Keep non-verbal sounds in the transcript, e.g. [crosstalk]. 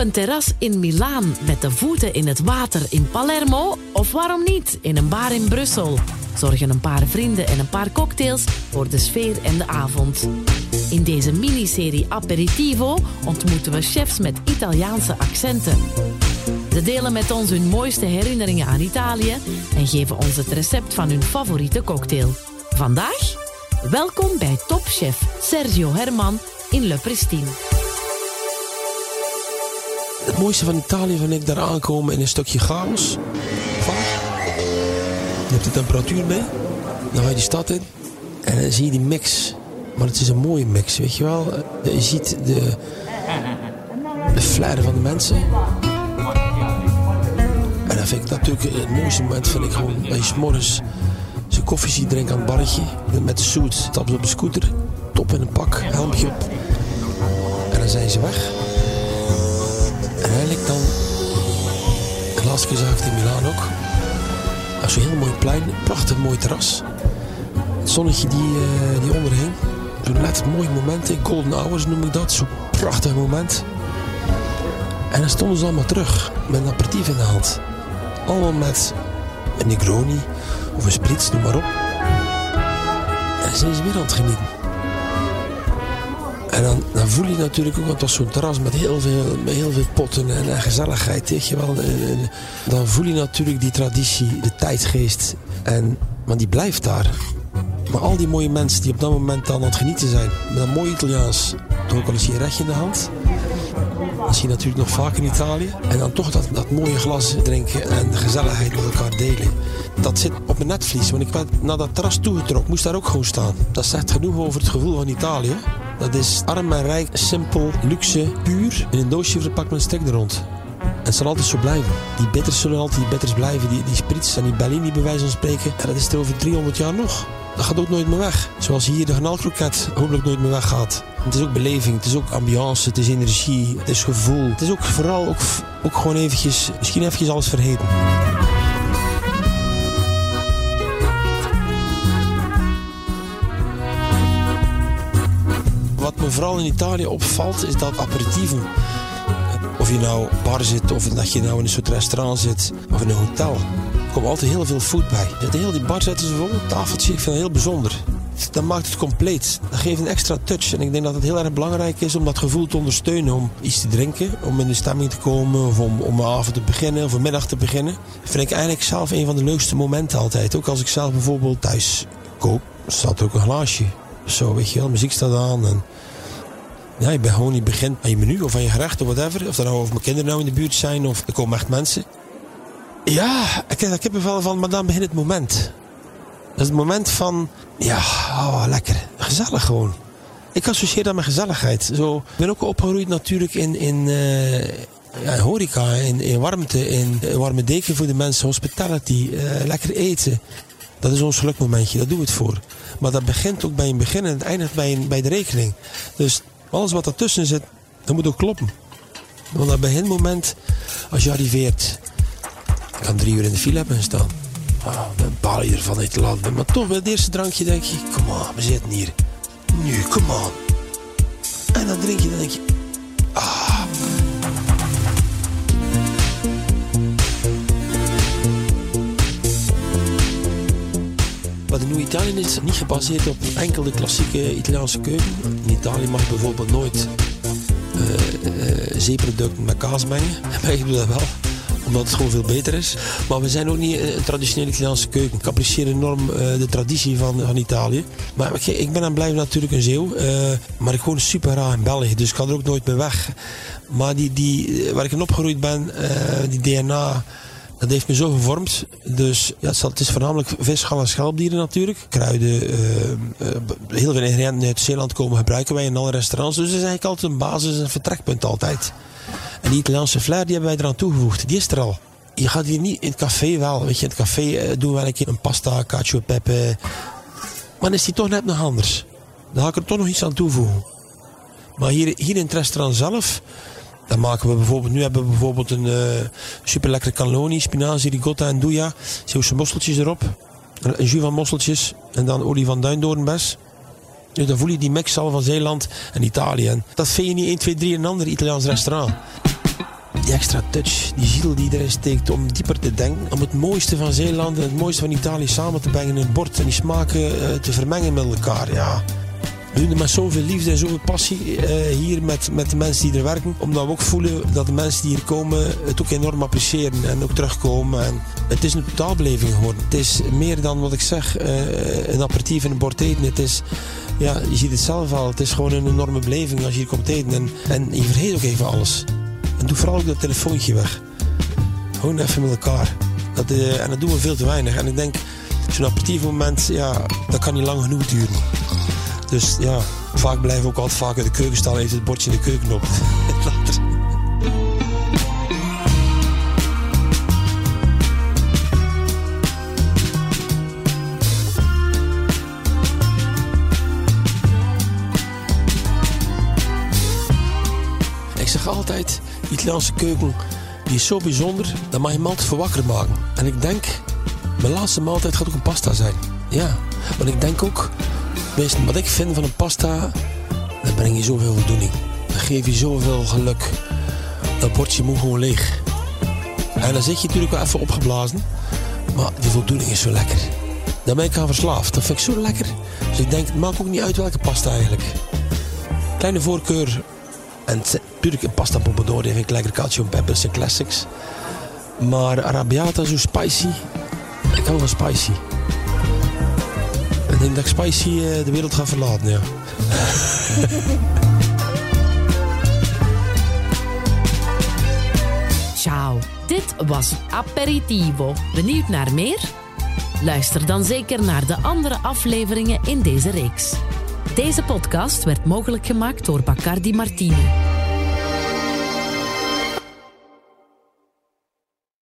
een terras in Milaan met de voeten in het water in Palermo? Of waarom niet in een bar in Brussel? Zorgen een paar vrienden en een paar cocktails voor de sfeer en de avond. In deze miniserie Aperitivo ontmoeten we chefs met Italiaanse accenten. Ze delen met ons hun mooiste herinneringen aan Italië en geven ons het recept van hun favoriete cocktail. Vandaag, welkom bij topchef Sergio Herman in Le Pristine. Het mooiste van Italië vind ik daar aankomen in een stukje chaos. Je hebt de temperatuur mee. Dan ga je die stad in. En dan zie je die mix. Maar het is een mooie mix, weet je wel. Je ziet de, de van de mensen. En dan vind ik natuurlijk het mooiste moment vind ik gewoon dat je s'morgens zijn koffie ziet drinken aan het barretje. Met de suit, stappen ze op de scooter. Top in een pak, helmpje op. En dan zijn ze weg. Het in Milaan ook. Dat is een heel mooi plein, prachtig mooi terras. Het zonnetje die, uh, die onderhing. Zo'n net mooi moment, golden hours noem ik dat. Zo'n prachtig moment. En dan stonden ze allemaal terug met een aperitief in de hand. Allemaal met een Negroni of een Spritz, noem maar op. En zijn ze weer aan het genieten. En dan, voel je natuurlijk ook, want was zo'n terras met heel veel, met heel veel potten en, gezelligheid, weet je wel. Dan voel je natuurlijk die traditie, de tijdgeest. En, maar die blijft daar. Maar al die mooie mensen die op dat moment dan aan het genieten zijn, met een mooi Italiaans, toch ook al een sigaretje in de hand. Dat zie je natuurlijk nog vaak in Italië. En dan toch dat, dat mooie glas drinken en de gezelligheid met elkaar delen. Dat zit op mijn netvlies. Want ik ben naar dat terras toegetrokken, moest daar ook gewoon staan. Dat zegt genoeg over het gevoel van Italië. Dat is arm en rijk, simpel, luxe, puur. In een doosje verpakt met een stek er rond. Het zal altijd zo blijven. Die bitters zullen altijd die bitters blijven. Die, die spritz en die Bellini bij wijze van spreken. En dat is er over 300 jaar nog. Dat gaat ook nooit meer weg. Zoals hier de kanaalkroket hopelijk nooit meer weggaat. Het is ook beleving, het is ook ambiance, het is energie, het is gevoel. Het is ook vooral ook, ook gewoon eventjes, misschien eventjes alles vergeten. Wat me vooral in Italië opvalt, is dat aperitieven of je nou bar zit, of dat je nou in een soort restaurant zit, of in een hotel. Er komt altijd heel veel food bij. De die bar zetten ze vol, tafeltje, ik vind het heel bijzonder. Dat maakt het compleet. Dat geeft een extra touch. En ik denk dat het heel erg belangrijk is om dat gevoel te ondersteunen. Om iets te drinken, om in de stemming te komen, of om, om een avond te beginnen, of een middag te beginnen. Dat vind ik eigenlijk zelf een van de leukste momenten altijd. Ook als ik zelf bijvoorbeeld thuis kook, staat er ook een glaasje. Zo, weet je wel, muziek staat aan en ja, je, bent gewoon, je begint aan je menu of aan je gerecht of whatever. Of dat nou of mijn kinderen nou in de buurt zijn of er komen echt mensen. Ja, ik heb, ik heb er wel van, maar dan begint het moment. Dat is het moment van, ja, oh, lekker. Gezellig gewoon. Ik associeer dat met gezelligheid. Zo, ik ben ook opgegroeid natuurlijk in, in uh, ja, horeca, in, in warmte, in warme deken voor de mensen, hospitality, uh, lekker eten. Dat is ons gelukmomentje, daar doen we het voor. Maar dat begint ook bij een begin en het eindigt bij, een, bij de rekening. Dus alles wat ertussen zit, dat moet ook kloppen. Want dat beginmoment, als je arriveert, ik kan drie uur in de file hebben gestaan. Oh, een paar uur vanuit het land. Maar toch bij het eerste drankje denk je, kom on, we zitten hier. Nu, kom on. En dan drink je, dan denk je, De Nieuwe Italië is niet gebaseerd op enkel de klassieke Italiaanse keuken. In Italië mag je bijvoorbeeld nooit uh, uh, zeeproducten met kaas mengen. [laughs] Maar ik doe dat wel omdat het gewoon veel beter is. Maar we zijn ook niet een traditionele Italiaanse keuken. Ik apprecieer enorm de traditie van, van Italië. Maar ik, ik ben en blijf natuurlijk een Zeeuw. Maar ik woon super raar in België, dus ik ga er ook nooit meer weg. Maar die, die, waar ik in opgegroeid ben, die DNA... Dat heeft me zo gevormd. Dus ja, het is voornamelijk vis, gal en schelpdieren natuurlijk. Kruiden, uh, uh, heel veel ingrediënten uit Zeeland komen gebruiken wij in alle restaurants. Dus dat is eigenlijk altijd een basis, een vertrekpunt altijd. En die Italiaanse flair die hebben wij eraan toegevoegd. Die is er al. Je gaat hier niet in het café wel. Weet je, in het café uh, doen we een keer een pasta, cacio pepe. Maar dan is die toch net nog anders. Dan ga ik er toch nog iets aan toevoegen. Maar hier, hier in het restaurant zelf dan maken we bijvoorbeeld, nu hebben we bijvoorbeeld een uh, super lekkere cannelloni, spinazie, ricotta en douja. Zeeuwse mosseltjes erop. Een jus van mosseltjes en dan olie van duindoornbes. Dus dan voel je die mix al van Zeeland en Italië. En dat vind je niet 1, 2, 3 in een ander Italiaans restaurant. die extra touch, die ziel die erin steekt om dieper te denken. Om het mooiste van Zeeland en het mooiste van Italië samen te brengen in een bord. En die smaken uh, te vermengen met elkaar. Ja. We doen het met zoveel liefde en zoveel passie uh, hier met, met de mensen die er werken. Omdat we ook voelen dat de mensen die hier komen het ook enorm appreciëren en ook terugkomen. En het is een totaalbeleving geworden. Het is meer dan wat ik zeg, uh, een aperitief en een bord eten. Het is ja, je ziet het zelf al. Het is gewoon een enorme beleving als je hier komt eten. En, en je vergeet ook even alles. En doe vooral ook dat telefoontje weg. Gewoon even met elkaar. Dat, uh, en dat doen we veel te weinig. En ik denk, zo'n aperitief moment, ja, dat kan niet lang genoeg duren. Dus ja, vaak blijven we ook altijd vaak in de keuken staan. Het bordje in de keuken op. Later. [laughs] Ik zeg altijd, de Italiaanse keuken die is zo bijzonder, dat mag je voor wakker maken. En ik denk, mijn laatste maaltijd gaat ook een pasta zijn. Ja, want ik denk ook, wat ik vind van een pasta, dan breng je zoveel voldoening. Dan geef je zoveel geluk. Dat bordje moet gewoon leeg. En dan zit je natuurlijk wel even opgeblazen, maar die voldoening is zo lekker. Daar ben ik aan verslaafd. Dat vind ik zo lekker. Dus ik denk, het maakt ook niet uit welke pasta eigenlijk. Kleine voorkeur en natuurlijk een pasta pomodoro vind ik lekker. Calcio peppers en classics. Maar arrabbiata zo spicy. Ik hou van spicy. Ik denk dat ik spicy uh, de wereld ga verlaten, ja. [laughs] Ciao, dit was Aperitivo. Benieuwd naar meer? Luister dan zeker naar de andere afleveringen in deze reeks. Deze podcast werd mogelijk gemaakt door Bacardi Martini.